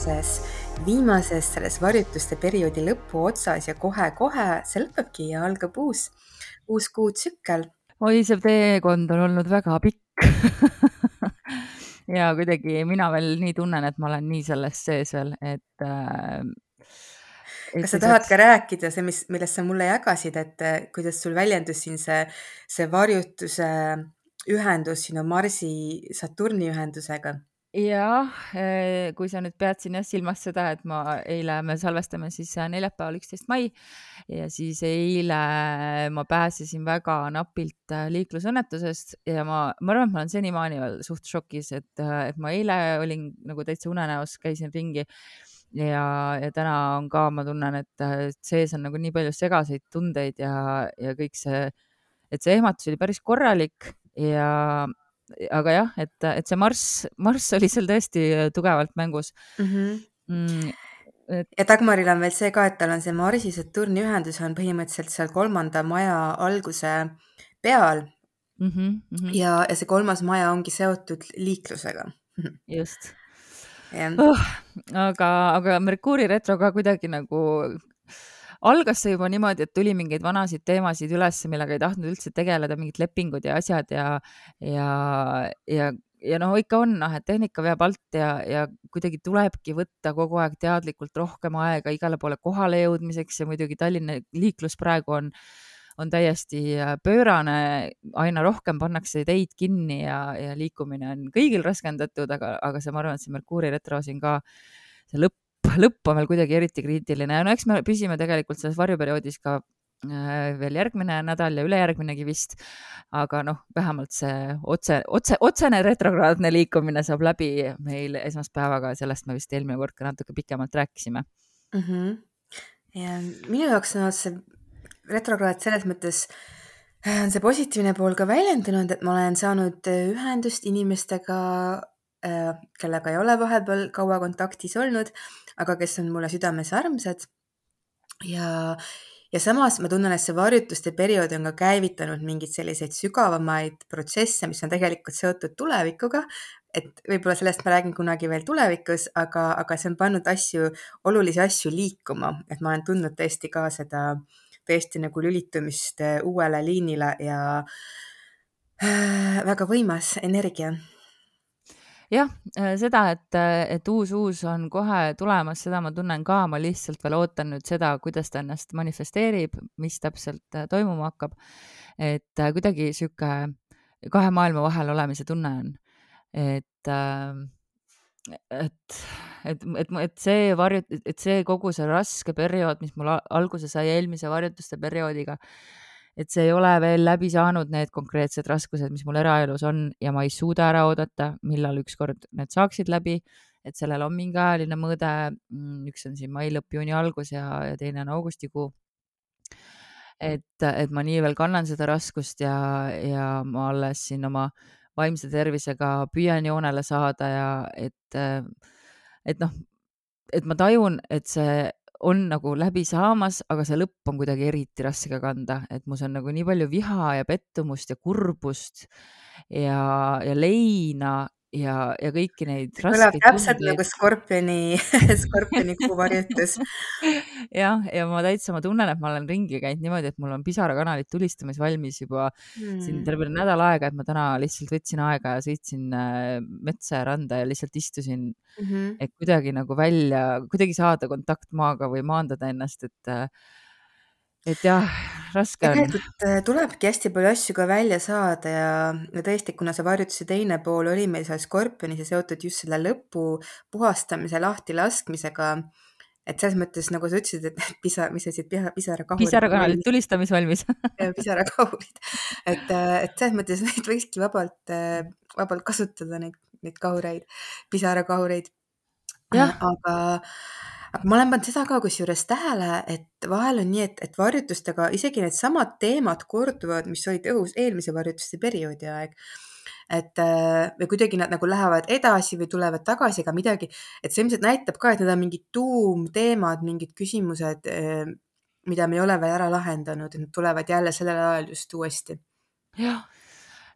viimases, viimases selles varjutuste perioodi lõpu otsas ja kohe-kohe see lõpebki ja algab uus, uus kuutsükkel. oi, see teekond on olnud väga pikk ja kuidagi mina veel nii tunnen, et ma olen nii selles sees veel, et äh,. kas sa tahad ka rääkida see, mis, millest sa mulle jagasid, et kuidas sul väljendus siin see, see varjutuse ühendus sinu Marsi Saturni ühendusega? Jah, eh, kui sa nüüd pead siin jah silmas seda, et ma eile me salvestame siis äh, neljapäeval, üksteist mai ja siis eile ma pääsesin väga napilt äh, liiklusõnnetusest ja ma, ma arvan, et ma olen senimaani veel suht šokis, et, et ma eile olin nagu täitsa unenäos, käisin ringi ja, ja täna on ka, ma tunnen, et sees on nagu nii palju segaseid tundeid ja, ja kõik see, et see ehmatus oli päris korralik ja, aga jah, et, et see Marss, Marss oli seal tõesti tugevalt mängus mm. -hmm. Mm, et... ja Dagmaril on veel see ka, et tal on see Marsi Saturni ühendus on põhimõtteliselt seal kolmanda maja alguse peal mm. -hmm, mm -hmm. ja, ja see kolmas maja ongi seotud liiklusega. just. Yeah. Oh, aga, aga Merkuuri retro ka kuidagi nagu algas see juba niimoodi, et tuli mingeid vanasid teemasid üles, millega ei tahtnud üldse tegeleda, mingid lepingud ja asjad ja, ja, ja, ja noh, ikka on noh, et tehnika veab alt ja, ja kuidagi tulebki võtta kogu aeg teadlikult rohkem aega igale poole kohale jõudmiseks ja muidugi Tallinna liiklus praegu on on täiesti pöörane, aina rohkem pannakse teid kinni ja, ja liikumine on kõigil raskendatud, aga, aga see, ma arvan, et see Merkuuri retro siin ka, see lõpp lõpp on veel kuidagi eriti kriitiline no eks me püsime tegelikult selles varjuperioodis ka äh, veel järgmine nädal ja ülejärgminegi vist. aga noh, vähemalt see otse, otse, otsene retrograadne liikumine saab läbi meil esmaspäevaga, sellest me vist eelmine kord ka natuke pikemalt rääkisime mm. -hmm. ja minu jaoks on see retrograad selles mõttes äh, on see positiivne pool ka väljendunud, et ma olen saanud ühendust inimestega, äh, kellega ei ole vahepeal kaua kontaktis olnud aga kes on mulle südames armsad. ja, ja samas ma tunnen, et see varjutuste periood on ka käivitanud mingeid selliseid sügavamaid protsesse, mis on tegelikult seotud tulevikuga. et võib-olla sellest ma räägin kunagi veel tulevikus, aga, aga see on pannud asju, olulisi asju liikuma, et ma olen tundnud tõesti ka seda tõesti nagu lülitumist uuele liinile ja äh, väga võimas energia jah, äh, seda, et, äh, et uus uus on kohe tulemas, seda ma tunnen ka, ma lihtsalt veel ootan nüüd seda, kuidas ta ennast manifesteerib, mis täpselt äh, toimuma hakkab. et kuidagi sihuke kahe maailma vahel olemise tunne on, et et, et, et, et see varjut-, et see kogu see raske periood, mis mul alguse sai eelmise varjutuste perioodiga, et see ei ole veel läbi saanud, need konkreetsed raskused, mis mul eraelus on ja ma ei suuda ära oodata, millal ükskord need saaksid läbi, et sellel on mingi ajaline mõõde. Mm, üks on siin mai lõpp, juuni algus ja, ja teine on augustikuu. et, et ma nii veel kannan seda raskust ja, ja ma alles siin oma vaimse tervisega püüan joonele saada ja et, et noh, et ma tajun, et see on nagu läbi saamas, aga see lõpp on kuidagi eriti raske kanda, et mus on nagu nii palju viha ja pettumust ja kurbust ja, ja leina ja, ja kõiki neid. kõlab täpselt tundeid. nagu skorpioni skorpioni kuu varjutus jah, ja ma täitsa, ma tunnen, et ma olen ringi käinud niimoodi, et mul on pisarakanalid tulistamas valmis juba hmm. siin terve nädal aega, et ma täna lihtsalt võtsin aega ja sõitsin äh, metsa ja randa ja lihtsalt istusin mm, -hmm. et kuidagi nagu välja, kuidagi saada kontakt maaga või maandada ennast, et äh, et jah, raske on. äh, tulebki hästi palju asju ka välja saada ja, ja tõesti, kuna see varjutuse teine pool oli meil seal Skorpionis ja seotud just selle lõpu puhastamise, lahtilaskmisega, et selles mõttes, nagu sa ütlesid, et pisa, mis sa ütlesid, pisarakahurid. pisarakanalid tulistamisvalmis pisarakahurid, et, äh, et selles mõttes neid võikski vabalt, äh, vabalt kasutada, neid, neid kahureid, pisarakahureid. aga aga ma olen pannud seda ka kusjuures tähele, et vahel on nii, et, et varjutustega isegi needsamad teemad korduvad, mis olid õhus eelmise varjutuste perioodi aeg. et äh, või kuidagi nad nagu lähevad edasi või tulevad tagasi, aga midagi, et see ilmselt näitab ka, et need on mingid tuumteemad, mingid küsimused, äh, mida me ei ole veel ära lahendanud, et nad tulevad jälle sellel ajal just uuesti. jah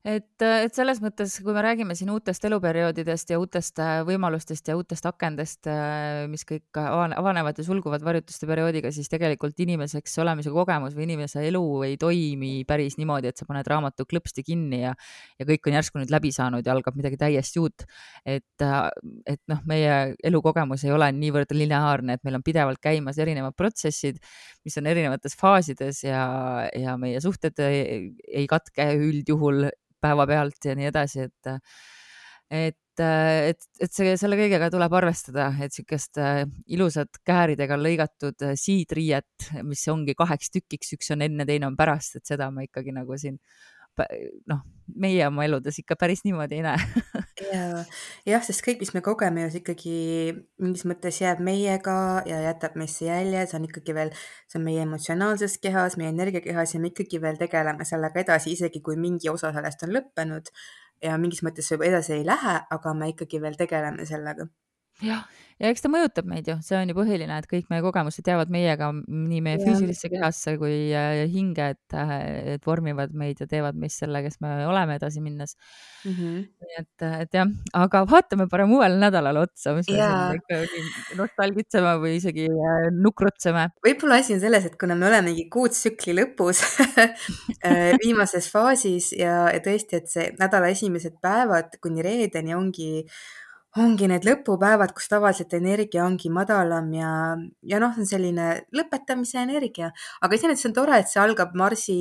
et, et selles mõttes, kui me räägime siin uutest eluperioodidest ja uutest äh, võimalustest ja uutest akendest, äh, mis kõik avanevad ja sulguvad varjutuste perioodiga, siis tegelikult inimeseks olemise kogemus või inimese elu ei toimi päris niimoodi, et sa paned raamatu klõpsti kinni ja, ja kõik on järsku nüüd läbi saanud ja algab midagi täiesti uut. et, äh, et noh, meie elukogemus ei ole niivõrd lineaarne, et meil on pidevalt käimas erinevad protsessid, mis on erinevates faasides ja, ja meie suhted ei, ei katke üldjuhul päevapealt ja nii edasi, et, et, et, et see, selle kõigega tuleb arvestada, et niisugust äh, ilusat kääridega lõigatud äh, siidriiet, mis ongi kaheks tükiks, üks on enne, teine on pärast, et seda ma ikkagi nagu siin noh, meie oma eludes ikka päris niimoodi ei näe. Ja, jah, sest kõik, mis me kogeme, ikkagi mingis mõttes jääb meiega ja jätab meisse jälje, see on ikkagi veel, see on meie emotsionaalses kehas, meie energiakehas ja me ikkagi veel tegeleme sellega edasi, isegi kui mingi osa sellest on lõppenud ja mingis mõttes juba edasi ei lähe, aga me ikkagi veel tegeleme sellega ja eks ta mõjutab meid ju, see on ju põhiline, et kõik meie kogemused jäävad meiega nii meie ja. füüsilisse kehasse kui äh, hinge, et, äh, et vormivad meid ja teevad meist selle, kes me oleme edasi minnes mm. -hmm. nii et, äh, et jah, aga vaatame parem uuele nädalale otsa, mis me siin ikkagi nostalgitseme või isegi nukrutseme. võib-olla asi on selles, et kuna me olemegi kuutsükli lõpus viimases faasis ja, ja tõesti, et see nädala esimesed päevad kuni reedeni ongi ongi need lõpupäevad, kus tavaliselt energia ongi madalam ja, ja noh, on selline lõpetamise energia, aga iseenesest on tore, et see algab Marsi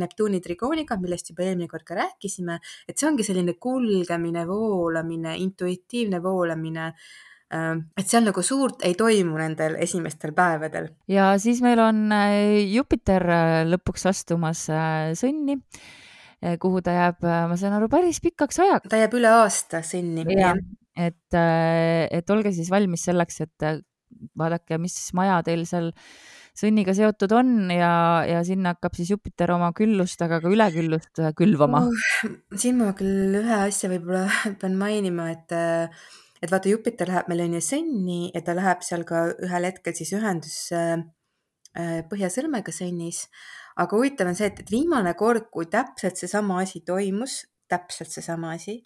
Neptuuni trigooniga, millest juba eelmine kord ka rääkisime, et see ongi selline kulgemine, voolamine, intuitiivne voolamine ähm, et seal nagu suurt ei toimu nendel esimestel päevadel. ja siis meil on äh, Jupiter äh, lõpuks astumas äh, sõnni kuhu ta jääb, ma saan aru, päris pikaks ajaks. ta jääb üle aasta sõnni. Et, äh, et olge siis valmis selleks, et äh, vaadake, mis maja teil seal sõnniga seotud on ja, ja sinna hakkab siis Jupiter oma küllust, aga ka üleküllust äh, külvama uh,. siin ma küll ühe asja võib-olla pean mainima, et, et vaata, Jupiter läheb meil on ju sõnni ja ta läheb seal ka ühel hetkel siis ühendusse Põhjasõrmega sõnnis. aga huvitav on see, et viimane kord, kui täpselt seesama asi toimus, täpselt seesama asi,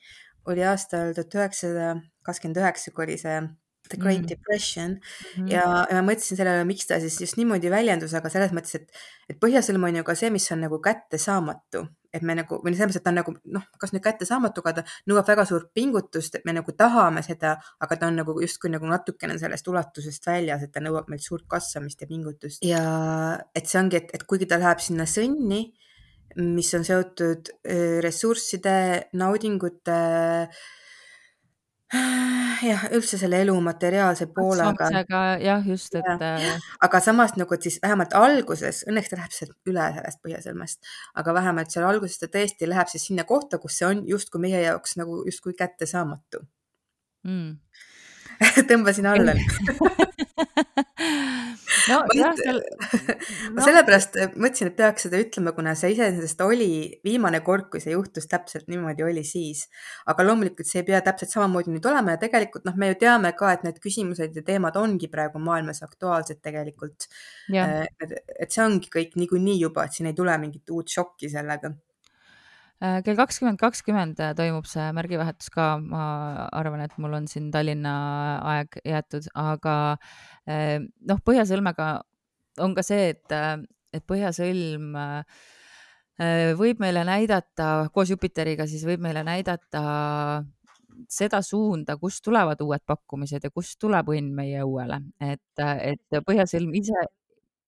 oli aastal tuhat üheksasada kakskümmend üheksa, kui oli see The Great mm. Depression mm -hmm. ja, ja ma mõtlesin sellele, miks ta siis just niimoodi väljendus, aga selles mõttes, et, et põhjasõlm on ju ka see, mis on nagu kättesaamatu, et me nagu või selles mõttes, et ta on nagu noh, kas nüüd kättesaamatu, aga ta nõuab väga suurt pingutust, et me nagu tahame seda, aga ta on nagu justkui nagu natukene sellest ulatusest väljas, et ta nõuab meilt suurt kasvamist ja pingutust ja et see ongi, et, et kuigi ta läheb sinna sõnni mis on seotud ressursside, naudingute, jah, üldse selle elu materiaalse poolega. jah, just, et ja.. Äh, aga samas nagu, et siis vähemalt alguses, õnneks ta läheb sealt üle sellest põhjasõlmest, aga vähemalt seal alguses ta tõesti läheb siis sinna kohta, kus see on justkui meie jaoks nagu justkui kättesaamatu mm. tõmbasin alla no jah, seal no. sellepärast äh, mõtlesin, et peaks seda ütlema, kuna see iseenesest oli viimane kord, kui see juhtus täpselt niimoodi, oli siis. aga loomulikult see ei pea täpselt samamoodi nüüd olema ja tegelikult noh, me ju teame ka, et need küsimused ja teemad ongi praegu maailmas aktuaalsed tegelikult. Äh, et see ongi kõik niikuinii juba, et siin ei tule mingit uut šokki sellega kell kakskümmend kakskümmend toimub see märgivahetus ka, ma arvan, et mul on siin Tallinna aeg jäetud, aga noh, Põhjasõlmega on ka see, et, et Põhjasõlm äh, võib meile näidata, koos Jupiteriga siis võib meile näidata seda suunda, kust tulevad uued pakkumised ja kust tuleb õnn meie õuele, et, et Põhjasõlm ise,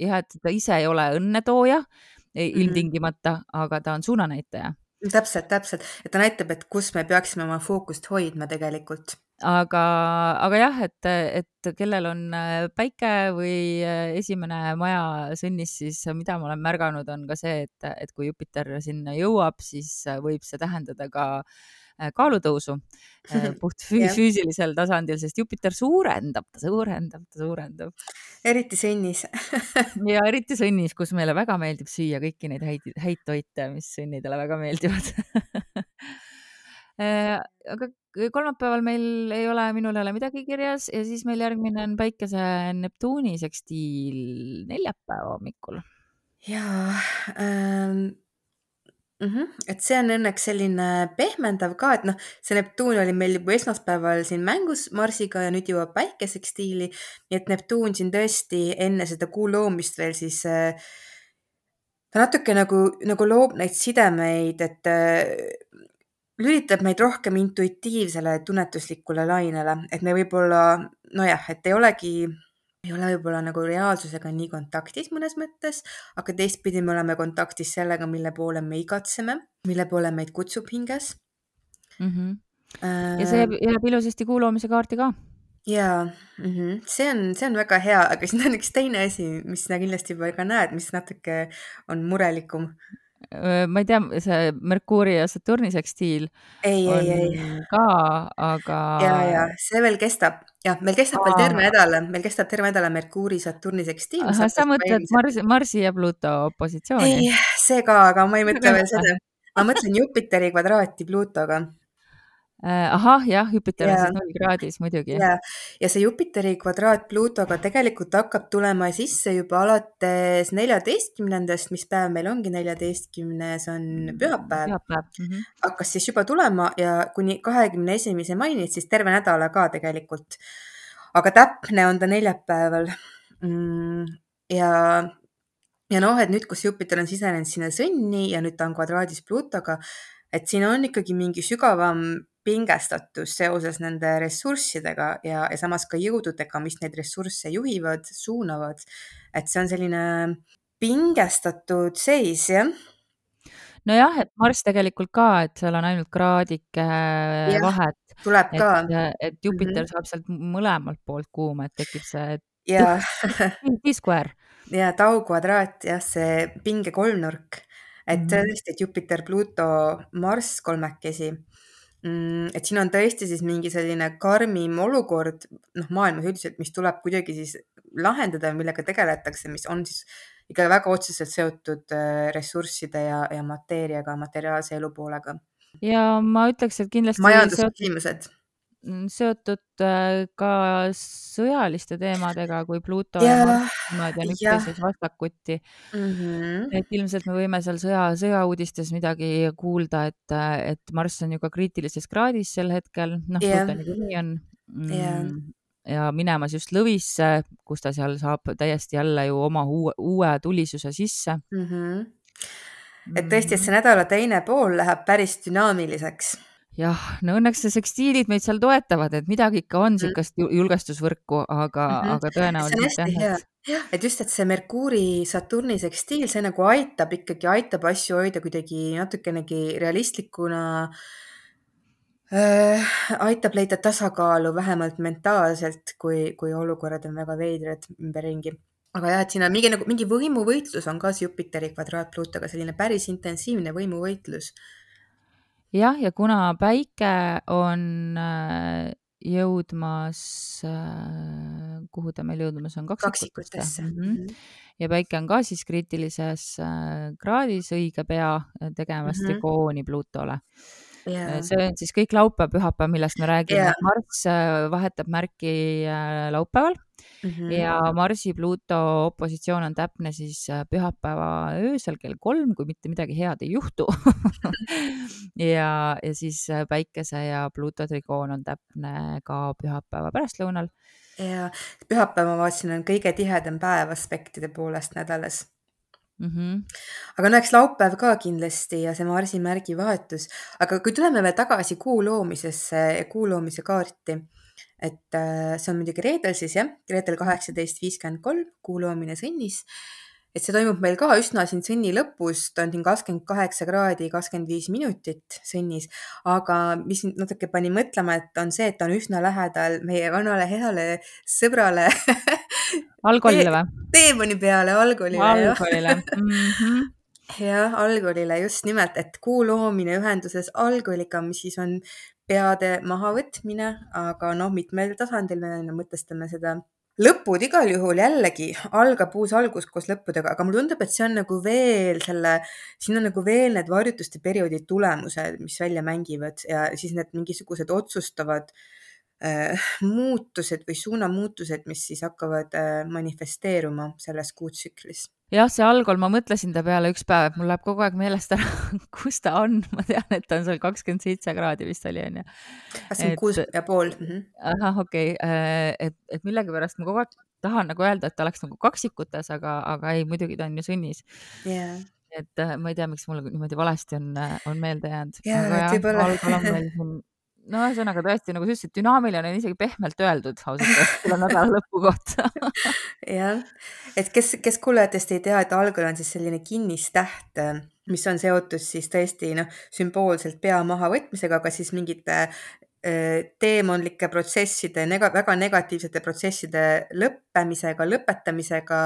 jah, et ta ise ei ole õnnetooja mhm. ilmtingimata mm, -hmm. aga ta on suunanäitaja. Täpselt, täpselt, et ta näitab, et kus me peaksime oma fookust hoidma tegelikult. Aga, aga jah, et, et kellel on äh, päike või äh, esimene maja sõnnis, siis mida ma olen märganud, on ka see, et, et kui Jupiter sinna jõuab, siis võib see tähendada ka kaalutõusu puht fü füüsilisel tasandil, sest Jupiter suurendab, ta suurendab, ta suurendab. eriti sõnnis ja eriti sõnnis, kus meile väga meeldib süüa kõiki neid häid, häid toite, mis sõnnidele väga meeldivad aga kolmapäeval meil ei ole, minul ei ole midagi kirjas ja siis meil järgmine on päikese Neptuuni sekstiil neljapäeva hommikul. ja ähm, Mhm. Et see on õnneks selline pehmendav ka, et noh, see Neptuun oli meil juba esmaspäeval siin mängus Marsiga ja nüüd jõuab Päike sekstiili. nii et Neptuun siin tõesti enne seda kuu loomist veel siis äh, ta natuke nagu, nagu loob neid sidemeid, et äh, lülitab meid rohkem intuitiivsele tunnetuslikule lainele, et me võib-olla nojah, et ei olegi ei ole võib-olla nagu reaalsusega nii kontaktis mõnes mõttes, aga teistpidi me oleme kontaktis sellega, mille poole me igatseme, mille poole meid kutsub hinges mm. -hmm. ja see jääb, jääb ilusasti kuu loomise kaarti ka. jaa mm, -hmm. see on, see on väga hea, aga siin on üks teine asi, mis sa kindlasti juba ka näed, mis natuke on murelikum ma ei tea, see Merkuuri ja Saturni sekstiil ei, ei, ei. ka, aga. ja, ja see veel kestab, jah, meil kestab Aa. veel terve nädal, meil kestab terve nädala Merkuuri, Saturni sekstiil. sa mõtled Marsi, Marsi ja Pluto opositsiooni? ei, see ka, aga ma ei mõtle veel seda. ma mõtlen Jupiteri kvadraati Plutoga Äh, ahah, jah, Jupiter on siis null kraadis muidugi. ja, ja see Jupiteri kvadraat Pluutoga tegelikult hakkab tulema sisse juba alates neljateistkümnendast, mis päev meil ongi, neljateistkümnes on pühapäev. pühapäev mm. -hmm. hakkas siis juba tulema ja kuni kahekümne esimese maini, siis terve nädala ka tegelikult. aga täpne on ta neljapäeval mm,. ja, ja noh, et nüüd, kus Jupiter on sisenenud sinna sõnni ja nüüd ta on kvadraadis Pluutoga, et siin on ikkagi mingi sügavam pingestatus seoses nende ressurssidega ja, ja samas ka jõududega, mis neid ressursse juhivad, suunavad. et see on selline pingestatud seis, jah nojah, et Marss tegelikult ka, et seal on ainult kraadike ja, vahet. tuleb ka. et Jupiter mm -hmm. saab sealt mõlemalt poolt kuuma, et tekib see ja T-square. ja tau kvadraat, jah, see pinge kolmnurk, et mm -hmm. tõesti, et Jupiter, Pluto, Marss kolmekesi et siin on tõesti siis mingi selline karmim olukord, noh, maailmas üldiselt, mis tuleb kuidagi siis lahendada, millega tegeletakse, mis on siis ikka väga otseselt seotud äh, ressursside ja, ja mateeriaga, materiaalse elu poolega. ja ma ütleks, et kindlasti majandusküsimused Mm, seotud äh, ka sõjaliste teemadega, kui Pluto ja, ja Marss niimoodi on üksteises vastakuti mm. -hmm. et ilmselt me võime seal sõja, sõjauudistes midagi kuulda, et, et Marss on ju ka kriitilises kraadis sel hetkel, noh yeah., Pluto niikuinii on mm, yeah. ja minemas just lõvisse, kus ta seal saab täiesti jälle ju oma uue, uue tulisuse sisse mm. -hmm. et tõesti, et see nädala teine pool läheb päris dünaamiliseks jah, no õnneks see sekstiilid meid seal toetavad, et midagi ikka on niisugust mm. julgestusvõrku, aga mm, -hmm. aga tõenäoliselt jah, et jah, et just, et see Merkuuri Saturni sekstiil, see nagu aitab ikkagi, aitab asju hoida kuidagi natukenegi realistlikuna äh,. aitab leida tasakaalu vähemalt mentaalselt, kui, kui olukorrad on väga veidrad ümberringi. aga jah, et siin on mingi nagu mingi võimuvõitlus on ka see Jupiteri kvadraat Pluutoga, selline päris intensiivne võimuvõitlus jah, ja kuna päike on äh, jõudmas, äh, kuhu ta meil jõudmas on, kaksikutesse mm. -hmm. ja päike on ka siis kriitilises äh, kraadis õige pea tegemas mm -hmm. trikooni Plutole yeah.. see on siis kõik laupäev, pühapäev, millest me räägime yeah.. Marss vahetab märki laupäeval mm. -hmm. ja Marsi Pluto opositsioon on täpne siis äh, pühapäeva öösel kell kolm, kui mitte midagi head ei juhtu ja, ja siis äh, Päikese ja Pluto trigoon on täpne ka pühapäeva pärastlõunal. ja pühapäev, ma vaatasin, on kõige tihedam päev aspektide poolest nädalas mm. -hmm. aga no eks laupäev ka kindlasti ja see Marsi märgi vahetus, aga kui tuleme veel tagasi kuu loomisesse kuu loomise kaarti et äh, see on muidugi reedel siis jah, reedel kaheksateist viiskümmend kolm, kuu loomine sõnnis. et see toimub meil ka üsna siin sõnni lõpus, ta on siin kakskümmend kaheksa kraadi, kakskümmend viis minutit sõnnis, aga mis natuke pani mõtlema, et on see, et ta on üsna lähedal meie vanale heale sõbrale algkoolile või? teemani peale algkoolile. algkoolile jah, algkoolile just nimelt, et kuu loomine ühenduses algkooliga, mis siis on peade mahavõtmine, aga noh, mitmel tasandil me mõtestame seda. lõpud igal juhul jällegi algab uus algus koos lõppudega, aga mulle tundub, et see on nagu veel selle, siin on nagu veel need varjutuste perioodi tulemused, mis välja mängivad ja siis need mingisugused otsustavad äh, muutused või suunamuutused, mis siis hakkavad äh, manifesteeruma selles kuutsüklis jah, see algol, ma mõtlesin ta peale üks päev, et mul läheb kogu aeg meelest ära, kus ta on, ma tean, et ta on seal kakskümmend seitse kraadi vist oli, onju. kakskümmend kuus ja pool. Mhm. ahah, okei okay., äh, et, et millegipärast ma kogu aeg tahan nagu öelda, et ta oleks nagu kaksikutes, aga, aga ei, muidugi ta on ju sunnis yeah.. et äh, ma ei tea, miks mulle niimoodi valesti on, on meelde jäänud yeah,. algol on meil siin no ühesõnaga tõesti, nagu sa ütlesid, dünaamiline on isegi pehmelt öeldud ausalt öeldes selle nädala lõpu kohta jah, et kes, kes kuulajatest ei tea, et algol on siis selline kinnistäht, mis on seotud siis tõesti noh, sümboolselt pea mahavõtmisega, aga siis mingite teemonlike protsesside, nega, väga negatiivsete protsesside lõppemisega, lõpetamisega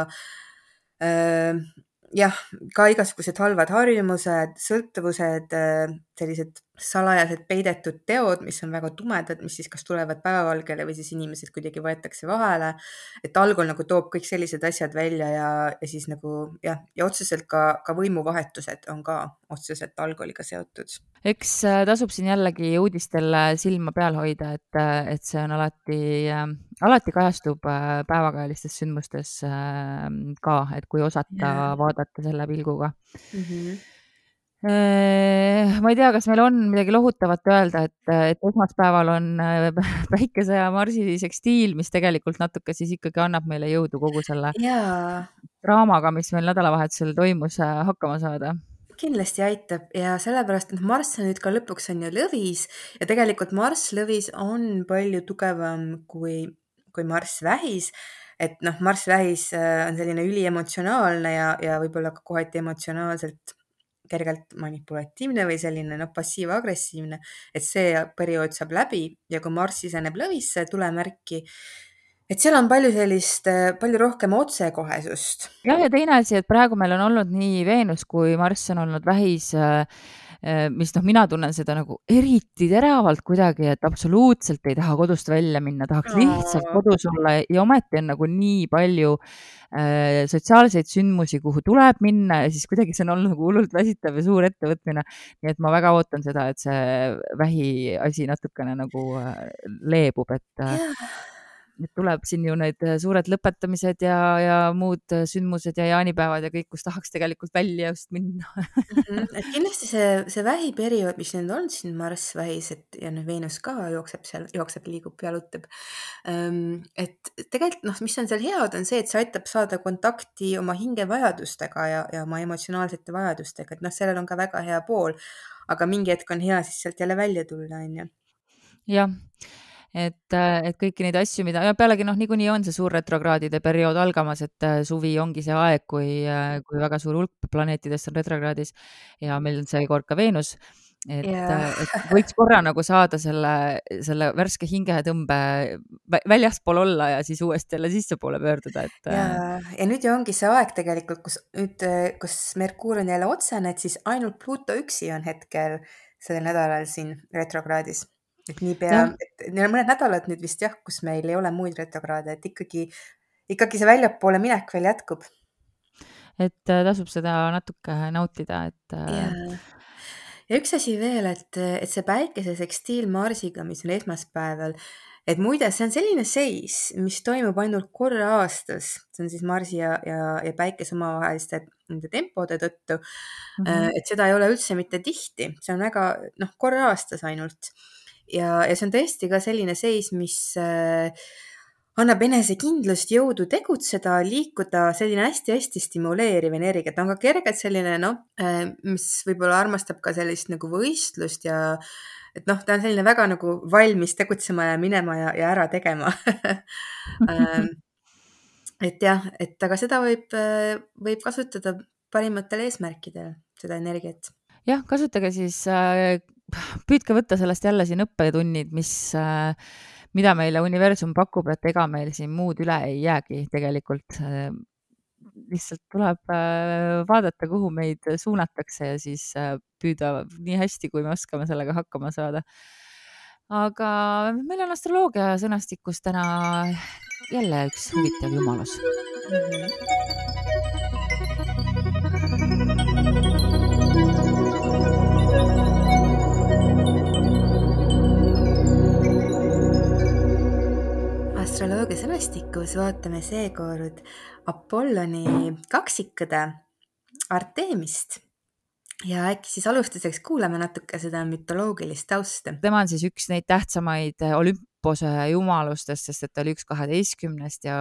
jah, ka igasugused halvad harjumused, sõltuvused, äh, sellised salajased peidetud teod, mis on väga tumedad, mis siis kas tulevad päevavalgele või siis inimesed kuidagi võetakse vahele. et algol nagu toob kõik sellised asjad välja ja, ja siis nagu jah, ja otseselt ka, ka võimuvahetused on ka otseselt algoliga seotud. eks äh, tasub siin jällegi uudistel silma peal hoida, et, äh, et see on alati äh, alati kajastub päevakajalistes sündmustes ka, et kui osata yeah. vaadata selle pilguga mm. -hmm ma ei tea, kas meil on midagi lohutavat öelda, et, et esmaspäeval on päikese ja Marsi sekstiil, mis tegelikult natuke siis ikkagi annab meile jõudu kogu selle yeah. draamaga, mis meil nädalavahetusel toimus, hakkama saada kindlasti aitab ja sellepärast, et Marss on nüüd ka lõpuks on ju lõvis ja tegelikult Marss lõvis on palju tugevam kui, kui Marss vähis. et noh, Marss vähis on selline üliemotsionaalne ja, ja võib-olla ka kohati emotsionaalselt kergelt manipulatiivne või selline noh, passiiv-agressiivne, et see periood saab läbi ja kui Marss siseneb lõvisse tulemärki, et seal on palju sellist, palju rohkem otsekohesust. jah, ja teine asi, et praegu meil on olnud nii Veenus kui Marss on olnud vähis äh, mis noh, mina tunnen seda nagu eriti teravalt kuidagi, et absoluutselt ei taha kodust välja minna, tahaks lihtsalt kodus olla ja ometi on nagu nii palju äh, sotsiaalseid sündmusi, kuhu tuleb minna ja siis kuidagi see on olnud nagu hullult väsitav ja suur ettevõtmine. nii et ma väga ootan seda, et see vähiasi natukene nagu äh, leebub, et yeah nüüd tuleb siin ju need äh, suured lõpetamised ja, ja muud äh, sündmused ja jaanipäevad ja kõik, kus tahaks tegelikult välja just minna mm. -hmm. et kindlasti see, see vähiperiood, mis nüüd on siin Marss vähis, et ja nüüd Veenus ka jookseb seal, jookseb, liigub, jalutab. Ehm, et tegelikult noh, mis on seal head, on see, et see aitab saada kontakti oma hingevajadustega ja, ja oma emotsionaalsete vajadustega, et noh, sellel on ka väga hea pool. aga mingi hetk on hea siis sealt jälle välja tulla, on ju. jah et, äh, et kõiki neid asju, mida ja pealegi noh, niikuinii on see suur retrokraadide periood algamas, et äh, suvi ongi see aeg, kui, äh, kui väga suur hulk planeetidest on retrokraadis ja meil on seekord ka Veenus et yeah., et võiks korra nagu saada selle, selle värske hingetõmbe väljaspool olla ja siis uuesti jälle sissepoole pöörduda, et. ja, ja nüüd ju ongi see aeg tegelikult, kus nüüd, kus Merkuur on jälle otsene, et siis ainult Pluto üksi on hetkel sellel nädalal siin retrokraadis et niipea, et neil on mõned nädalad nüüd vist jah, kus meil ei ole muid retrokraade, et ikkagi, ikkagi see väljapoole minek veel jätkub. et äh, tasub seda natuke nautida, et äh.... ja, ja üks asi veel, et, et see päikese sekstiil Marsiga, mis on esmaspäeval, et muide, see on selline seis, mis toimub ainult korra aastas, see on siis Marsi ja, ja, ja päikese omavaheliste nende tempode tõttu mm. -hmm. et seda ei ole üldse mitte tihti, see on väga noh, korra aastas ainult ja, ja see on tõesti ka selline seis, mis äh, annab enesekindlust, jõudu tegutseda, liikuda, selline hästi-hästi stimuleeriv energia, ta on ka kergelt selline noh, äh, mis võib-olla armastab ka sellist nagu võistlust ja et noh, ta on selline väga nagu valmis tegutsema ja minema ja, ja ära tegema ähm, et jah, et aga seda võib, äh, võib kasutada parimatel eesmärkidel, seda energiat. jah, kasutage siis äh, püüdke võtta sellest jälle siin õppetunnid, mis, äh, mida meile universum pakub, et ega meil siin muud üle ei jäägi tegelikult. Äh, lihtsalt tuleb äh, vaadata, kuhu meid suunatakse ja siis püüda nii hästi, kui me oskame sellega hakkama saada. aga meil on astroloogia sõnastikus täna jälle üks huvitav jumalus mm. -hmm. Astroloogia sõnastikus vaatame seekord Apolloni kaksikõde Artemist ja äkki siis alustuseks kuulame natuke seda mütoloogilist tausta. tema on siis üks neid tähtsamaid Olümpose jumalustest, sest et ta oli üks kaheteistkümnest ja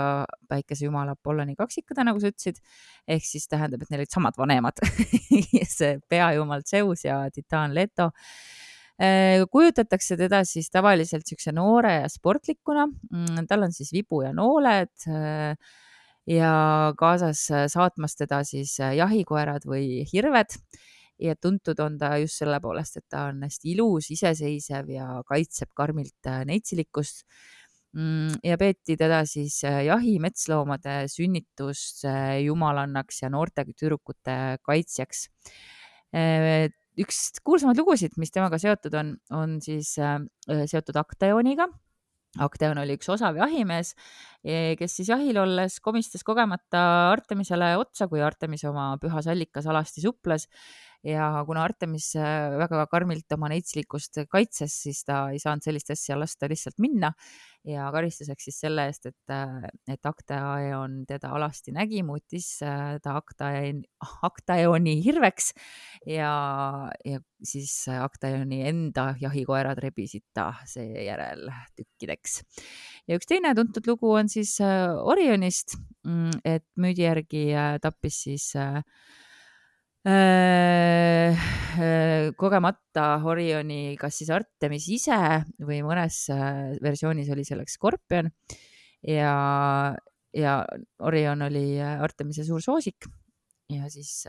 päikesejumala Apolloni kaksikõde, nagu sa ütlesid. ehk siis tähendab, et neil olid samad vanemad see peajumal Zeus ja titaan Leto kujutatakse teda siis tavaliselt niisuguse noore ja sportlikuna. Mm, tal on siis vibu ja nooled ja kaasas saatmas teda siis jahikoerad või hirved ja tuntud on ta just selle poolest, et ta on hästi ilus, iseseisev ja kaitseb karmilt äh, neitsilikkust. Mm, ja peeti teda siis äh, jahi, metsloomade sünnituse jumalannaks ja noorte tüdrukute kaitsjaks. Äh, üks kuulsamaid lugusid, mis temaga seotud on, on siis seotud Aktaeoniga Akteon oli üks osav jahimees, kes siis jahil olles komistas kogemata Artemisele otsa, kui Artemis oma püha sallikas alasti suples ja kuna Artemis äh, väga karmilt oma neitslikkust kaitses, siis ta ei saanud sellist asja lasta lihtsalt minna ja karistuseks siis selle eest, et, äh, et Actaeon teda alasti nägi, muutis äh, ta Actaeoni, Actaeoni hirveks ja, ja siis Actaeoni enda jahikoerad rebisid ta seejärel tükkideks. ja üks teine tuntud lugu on siis Orionist, mm, et müüdi järgi tappis siis äh, kogemata Orioni kas siis Artemis ise või mõnes äh, versioonis oli selleks Skorpion. Ja, ja Orion oli Artemise suur soosik. Ja siis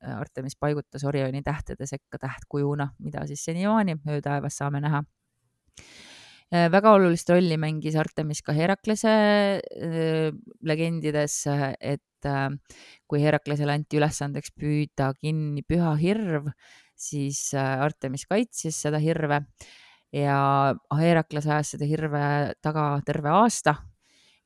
Artemis paigutas Orioni tähtede sekka tähtkujuna, mida siis senimaani öötaevas saame näha. Väga olulist rolli mängis Artemis ka Heraklase legendides, et kui Heraklesele anti ülesandeks püüda kinni püha hirv, siis äh, Artemis kaitses seda hirve ja Herakles ajas seda hirve taga terve aasta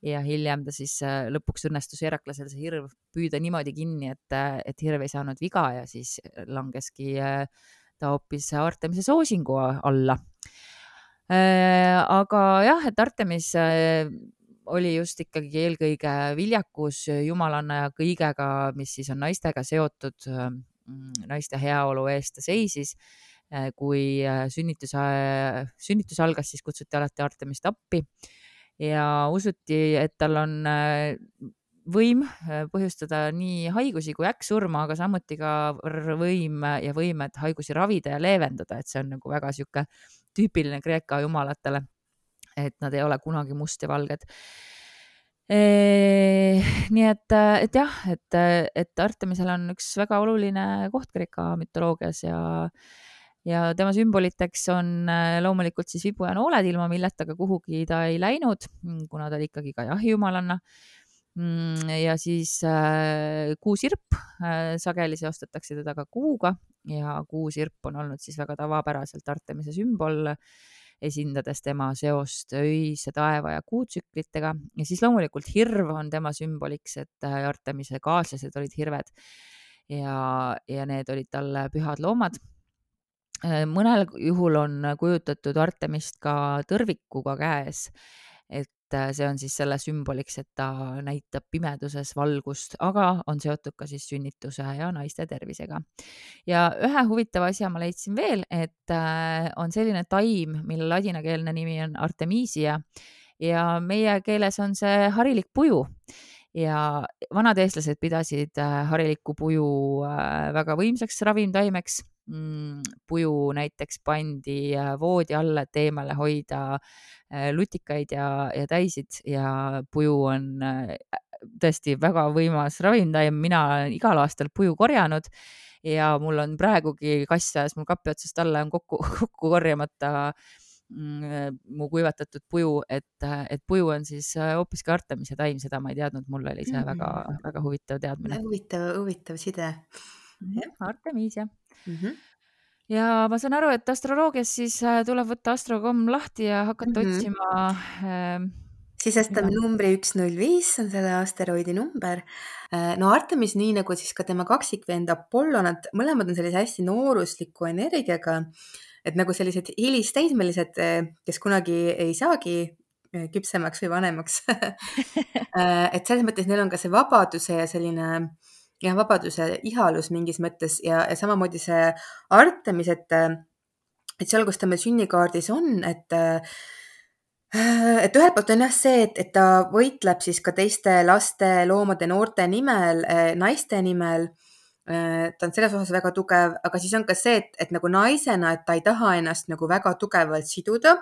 ja hiljem ta siis äh, lõpuks õnnestus Heraklasel see hirv püüda niimoodi kinni, et, äh, et hirv ei saanud viga ja siis langeski ta hoopis Artemise soosingu alla. aga jah, et Artemis oli just ikkagi eelkõige viljakus jumalanna ja kõigega, mis siis on naistega seotud, naiste heaolu eest ta seisis. Äh, kui äh, sünnitus, sünnitus algas, siis kutsuti alati Artemist appi ja usuti, et tal on äh, võim põhjustada nii haigusi kui äkksurma, aga samuti ka võim ja võimed haigusi ravida ja leevendada, et see on nagu väga sihuke tüüpiline Kreeka jumalatele et nad ei ole kunagi must ja valged. nii et, et jah, et, et Artemisel on üks väga oluline koht Kreeka mütoloogias ja, ja tema sümboliteks on loomulikult siis vibu ja nooled, ilma milleta ka kuhugi ta ei läinud, kuna ta oli ikkagi ka jahijumalanna mm, ja siis äh, kuusirp äh,, sageli seostatakse teda ka kuuga ja kuusirp on olnud siis väga tavapäraselt Artemise sümbol. äh, esindades tema seost öise taeva ja kuutsüklitega ja siis loomulikult hirv on tema sümboliks, et äh, Artemise kaaslased olid hirved. Ja, ja need olid talle pühad loomad. Äh, mõnel juhul on kujutatud Artemist ka tõrvikuga käes, et et äh, see on siis selle sümboliks, et ta näitab pimeduses valgust, aga on seotud ka siis sünnituse ja naiste tervisega. ja ühe huvitava asja ma leidsin veel, et äh, on selline taim, mille ladinakeelne nimi on Artemisia ja meie keeles on see harilik puju ja vanad eestlased pidasid äh, harilikku puju väga võimsaks ravimtaimeks puju näiteks pandi voodi alla, et eemale hoida Äh, lutikaid ja, ja täisid ja puju on äh, tõesti väga võimas ravimtaim, mina olen igal aastal puju korjanud ja mul on praegugi kass ajas mul kapi otsast alla on kokku, kokku korjamata mm, mu kuivatatud puju, et, et puju on siis äh, hoopiski Artemise taim, seda ma ei teadnud, mul oli see mm -hmm. väga, väga huvitav teadmine. huvitav, huvitav side. Artemisia mm. -hmm ja ma saan aru, et astroloogias siis äh, tuleb võtta astrokomm lahti ja hakata mm -hmm. otsima äh, sisestame numbri üks null viis, see on selle asteroidi number. Äh, no Artemis, nii nagu siis ka tema kaksikvend Apollo, nad mõlemad on sellise hästi noorusliku energiaga, et nagu sellised hilisteismelised, äh, kes kunagi ei saagi küpsemaks või vanemaks et selles mõttes neil on ka see vabaduse ja selline jah, vabaduse ihalus mingis mõttes ja, ja samamoodi see Artemis, et, et seal, kus ta meil sünnikaardis on, et et ühelt poolt on jah see, et, et ta võitleb siis ka teiste laste, loomade, noorte nimel, naiste nimel. ta on selles osas väga tugev, aga siis on ka see, et, et nagu naisena, et ta ei taha ennast nagu väga tugevalt siduda.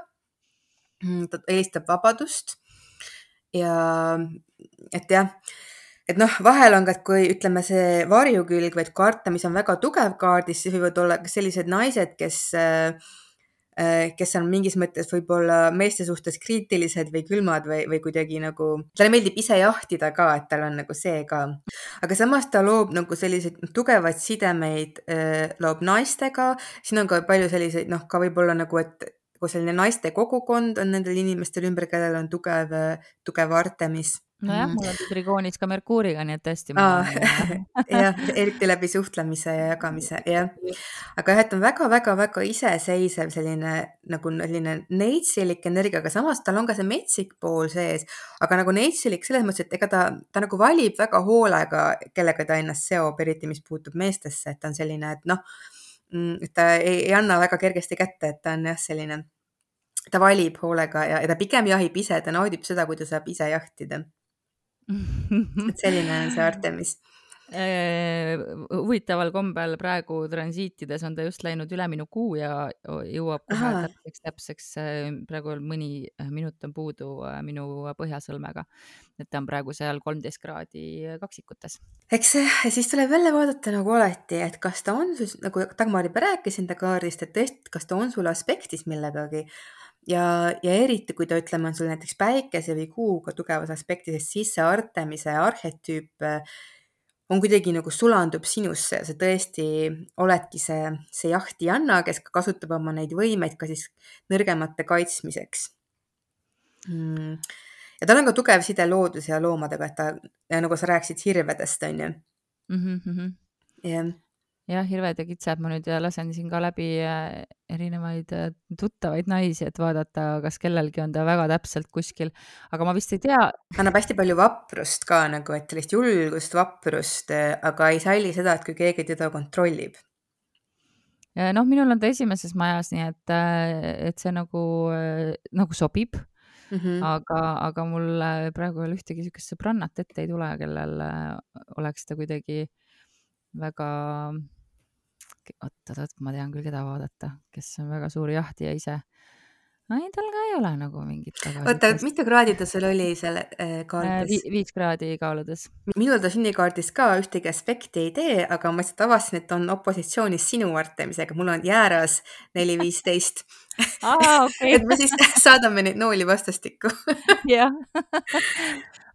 ta eelistab vabadust ja et jah et noh, vahel on ka, et kui ütleme, see varjukülg või karta, mis on väga tugev kaardis, siis võivad olla ka sellised naised, kes äh, kes on mingis mõttes võib-olla meeste suhtes kriitilised või külmad või, või kuidagi nagu, talle meeldib ise jahtida ka, et tal on nagu see ka. aga samas ta loob nagu selliseid tugevaid sidemeid, äh, loob naistega, siin on ka palju selliseid noh, ka võib-olla nagu, et kui selline naiste kogukond on nendel inimestel ümber, kellel on tugev, tugev Artemis nojah mm., mul on trigoonis ka Merkuuriga, nii et tõesti. jah, eriti läbi suhtlemise ja jagamise, jah. aga jah, et on väga-väga-väga iseseisev selline nagu selline neitsilik energia, aga samas tal on ka see metsik pool sees, aga nagu neitsilik selles mõttes, et ega ta, ta nagu valib väga hoolega, kellega ta ennast seob, eriti mis puutub meestesse, et ta on selline, et noh, mm, ta ei, ei anna väga kergesti kätte, et ta on jah, selline ta valib hoolega ja, ja ta pigem jahib ise, ta naudib seda, kui ta saab ise jahtida et selline on see Artemis äh, huvitaval kombel praegu transiitides on ta just läinud üle minu kuu ja jõuab kohe täpseks, täpseks, äh, praegu mõni äh, minut on puudu minu põhjasõlmega. et ta on praegu seal kolmteist kraadi kaksikutes. eks siis tuleb jälle vaadata nagu alati, et kas ta on nagu Dagmar juba rääkis enda kaardist, et tõesti, kas ta on sul aspektis millegagi ja, ja eriti, kui ta, ütleme, on sul näiteks päikese või kuuga tugevas aspektis, siis see Artemise arhetüüp äh, on kuidagi nagu sulandub sinusse sa tõesti oledki see, see jahtijanna, kes kasutab oma neid võimeid ka siis nõrgemate kaitsmiseks mm.. ja tal on ka tugev side looduse ja loomadega, et ta, nagu sa rääkisid hirvedest, on ju mm. -hmm. jah jah, hirved ja kitsed, ma nüüd lasen siin ka läbi äh, erinevaid äh, tuttavaid naisi, et vaadata, kas kellelgi on ta väga täpselt kuskil, aga ma vist ei tea. annab hästi palju vaprust ka nagu, et sellist julgust, vaprust, äh, aga ei salli seda, et kui keegi teda kontrollib. noh, minul on ta esimeses majas, nii et, et see nagu, nagu sobib mm. -hmm. aga, aga mul praegu veel ühtegi niisugust sõbrannat ette ei tule, kellel oleks ta kuidagi väga oot-oot-oot, ma tean küll, keda vaadata, kes on väga suur jahtija ise. Ei, tal ka ei ole nagu mingit oota, mitu kraadi ta sul oli seal äh, kaardis äh, vi? viis kraadi kaaludes. minul ta sünnikaardis ka ühtegi aspekti ei tee, aga ma lihtsalt avastasin, et on opositsioonis sinu Artemisega, mul on jääras neli viisteist aa, okei. et me siis saadame neid nooli vastastikku jah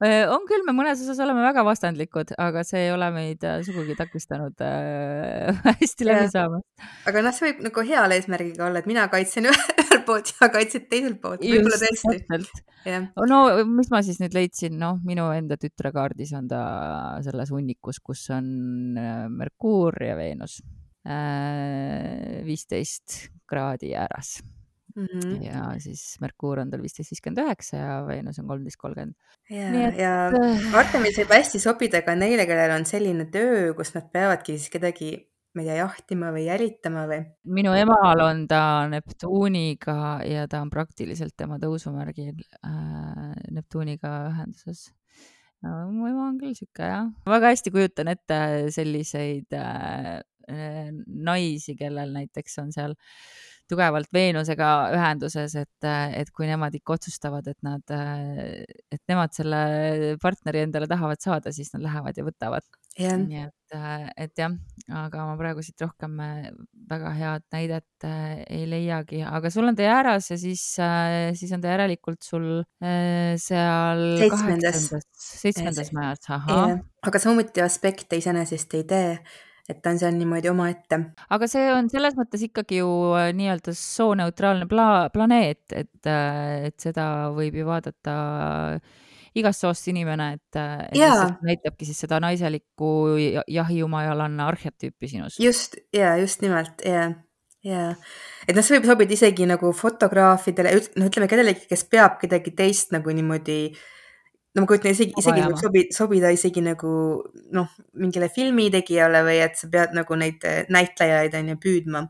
on küll, me mõnes osas oleme väga vastandlikud, aga see ei ole meid äh, sugugi takistanud äh, hästi läbi saamast. aga noh, see võib nagu heal eesmärgiga olla, et mina kaitsen ühelt poolt ja kaitsen teiselt poolt. võib-olla tõesti. no mis ma siis nüüd leidsin, noh, minu enda tütre kaardis on ta selles hunnikus, kus on äh, Merkuur ja Veenus viisteist kraadi ääres mm. -hmm. ja siis Merkuur on tal viisteist viiskümmend üheksa ja Veenus on kolmteist kolmkümmend. ja, ja äh, Artemis võib hästi sobida ka neile, kellel on selline töö, kus nad peavadki siis kedagi ma ei tea, jahtima või jälitama või? minu emal on ta Neptuuniga ja ta on praktiliselt tema tõusumärgil äh, Neptuuniga ühenduses no,. mu ema on küll sihuke jah, väga hästi kujutan ette selliseid äh, äh naisi, kellel näiteks on seal äh, tugevalt Veenusega ühenduses, et, et kui nemad ikka otsustavad, et nad, et nemad selle partneri endale tahavad saada, siis nad lähevad ja võtavad yeah.. nii et, et jah, aga ma praegu siit rohkem väga head näidet ei leiagi, aga sul on ta jääras ja siis, siis on ta järelikult sul seal seitsmendas, seitsmendas majas, ahah. aga samuti aspekte iseenesest ei tee et ta on seal niimoodi omaette. aga see on selles mõttes ikkagi ju äh, nii-öelda sooneutraalne pla-, planeet, et, äh, et seda võib ju vaadata igast soost inimene, et, äh, et lihtsalt näitabki siis seda naiselikku jahijumajalanna arhetüüpi sinus. just, ja just nimelt ja, jaa, et noh, see võib sobida isegi nagu fotograafidele, no ütleme kellelegi, kes peab kedagi teist nagu niimoodi no ma kujutan isegi, isegi võib sobi, sobida isegi nagu noh, mingile filmitegijale või et sa pead nagu neid näitlejaid on ju püüdma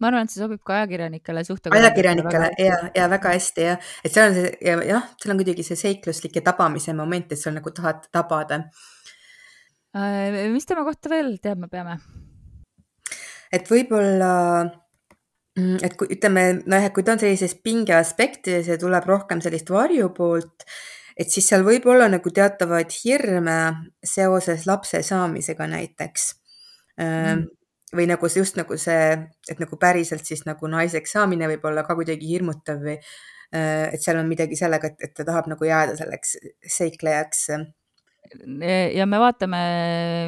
ma arvan, et see sobib ka ajakirjanikele, ajakirjanikele ja, ja väga hästi jah, et seal on see ja jah, seal on kuidagi see seikluslik ja tabamise moment, et sa nagu tahad tabada äh,. mis tema kohta veel teadma peame? et võib-olla, mm, et kui ütleme, nojah, et kui ta on sellises pinge aspektides ja tuleb rohkem sellist varju poolt, et siis seal võib olla nagu teatavaid hirme seoses lapse saamisega näiteks mm. Või nagu see just nagu see, et nagu päriselt siis nagu naiseks saamine võib olla ka kuidagi hirmutav või et seal on midagi sellega, et, et ta tahab nagu jääda selleks seiklejaks ja me vaatame,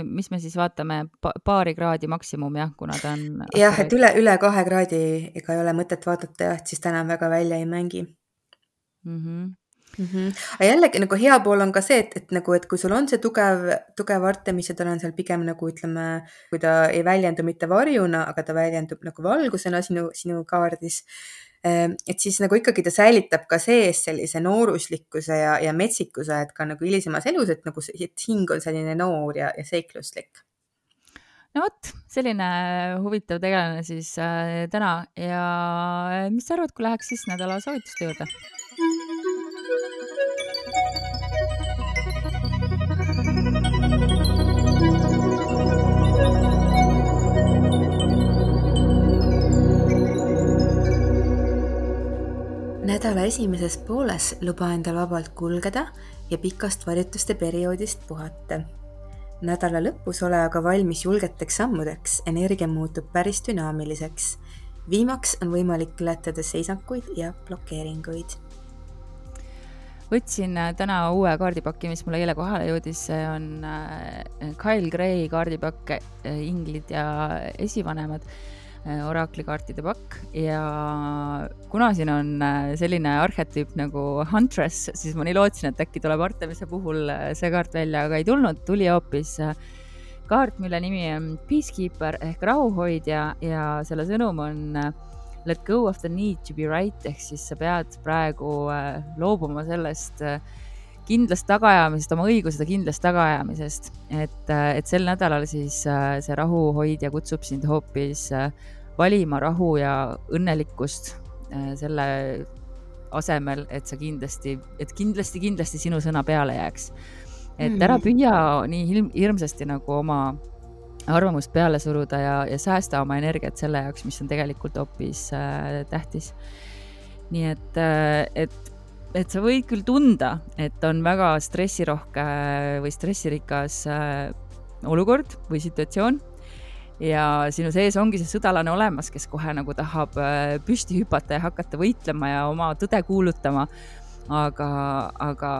mis me siis vaatame, paari kraadi maksimum jah, kuna ta on. jah, et üle, üle kahe kraadi ega ei ole mõtet vaadata jah, et siis ta enam väga välja ei mängi mm. -hmm. -hmm. aga jällegi nagu hea pool on ka see, et, et nagu, et kui sul on see tugev, tugev Artemis ja tal on seal pigem nagu ütleme, kui ta ei väljendu mitte varjuna, aga ta väljendub nagu valgusena sinu, sinu kaardis Ehm, et siis nagu ikkagi ta säilitab ka sees sellise nooruslikkuse ja, ja metsikuse, et ka nagu hilisemas elus, et nagu see, et hing on selline noor ja, ja seikluslik. no vot, selline huvitav tegelane siis äh, täna ja mis sa arvad, kui läheks siis nädala soovituste juurde? Nädala esimeses pooles luba endal vabalt kulgeda ja pikast varjutuste perioodist puhata. nädala lõpus ole aga valmis julgeteks sammudeks, energia muutub päris dünaamiliseks. viimaks on võimalik ületada seisakuid ja blokeeringuid. võtsin äh, täna uue kaardipaki, mis mulle eile kohale jõudis, see on äh, Kyle Gray kaardipakk, äh, inglid ja esivanemad Äh, oraklikaartide pakk. Ja kuna siin on äh, selline arhetüüp nagu Huntress, siis ma nii lootsin, et äkki tuleb Artemise puhul äh, see kaart välja, aga ei tulnud, tuli hoopis kaart, mille nimi on Peacekeeper ehk rahuhoidja ja selle sõnum on let go of the need to be right. Ehk siis sa pead praegu loobuma sellest kindlast tagaajamisest, oma õigusede kindlast tagaajamisest, et, et sel nädalal siis see rahuhoidja kutsub sind hoopis valima rahu ja õnnelikkust äh, selle asemel, et sa kindlasti, et kindlasti, kindlasti sinu sõna peale jääks. et ära mm. püüa nii hirm, hirmsasti nagu oma arvamust peale suruda ja, ja säästa oma energiat selle jaoks, mis on tegelikult hoopis äh, tähtis. nii et äh,, et, et sa võid küll tunda, et on väga stressirohke või stressirikas äh, olukord või situatsioon. Ja sinu sees ongi see sõdalane olemas, kes kohe nagu tahab äh, püsti hüpata ja hakata võitlema ja oma tõde kuulutama. aga, aga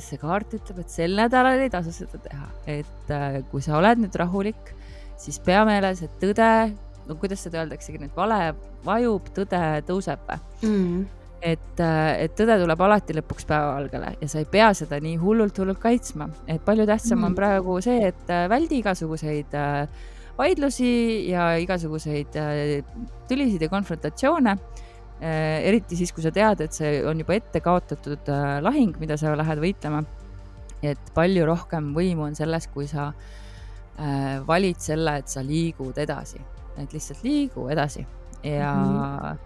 see kaart ütleb, et sel nädalal ei tasu seda teha, et äh, kui sa oled nüüd rahulik, siis pea meeles, et tõde, no kuidas seda öeldaksegi nüüd, vale vajub, tõde tõuseb. Mm et, äh, et tõde tuleb alati lõpuks päevavalgele ja sa ei pea seda nii hullult, hullult kaitsma, et palju tähtsam mm. on praegu see, et väldi igasuguseid äh, vaidlusi ja igasuguseid äh, tülisid ja konfrontatsioone. Äh, eriti siis, kui sa tead, et see on juba ette kaotatud äh, lahing, mida sa lähed võitlema. et palju rohkem võimu on selles, kui sa valid selle, et sa liigud edasi, et lihtsalt liigu edasi ja mm, -hmm.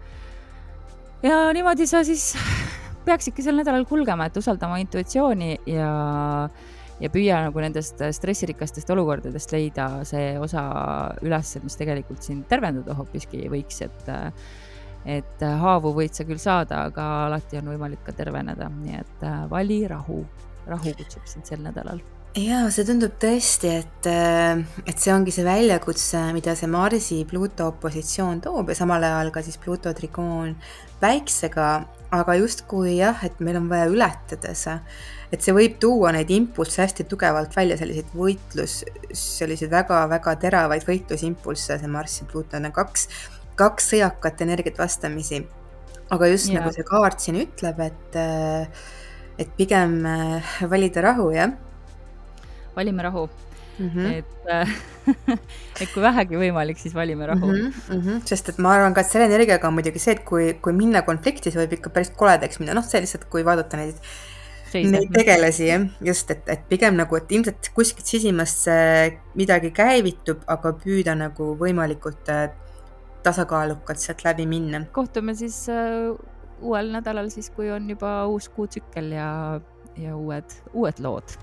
Ja niimoodi sa siis peaksidki sel nädalal kulgema, et usalda oma intuitsiooni ja ja püüa nagu nendest stressirikastest olukordadest leida see osa üles, mis tegelikult sind tervendada hoopiski võiks, et et haavu võid sa küll saada, aga alati on võimalik ka terveneda, nii et vali rahu, rahu kutsub sind sel nädalal ja see tundub tõesti, et, äh, et see ongi see väljakutse, mida see Marsi Pluto opositsioon toob ja samal ajal ka siis Pluto trikoon päiksega, aga justkui jah, et meil on vaja ületada see et see võib tuua neid impulsse hästi tugevalt välja, selliseid võitlus, selliseid väga-väga teravaid võitlusimpulsse, see Marss ja Pluton on kaks, kaks sõjakat energiat vastamisi. aga just ja. nagu see kaart siin ütleb, et, et pigem äh, valida rahu, jah. Valime rahu mm. -hmm. et et kui vähegi võimalik, siis valime rahu mm. -hmm, mm -hmm. sest et ma arvan ka, et selle energiaga on muidugi see, et kui, kui minna konflikti, see võib ikka päris koledaks minna, noh, see lihtsalt, kui vaadata neid neid tegelasi jah, just, et, et pigem nagu, et ilmselt kuskilt sisimas midagi käivitub, aga püüda nagu võimalikult äh, tasakaalukalt sealt läbi minna. kohtume siis uh, uuel nädalal siis, kui on juba uus kuutsükkel ja, ja uued, uued lood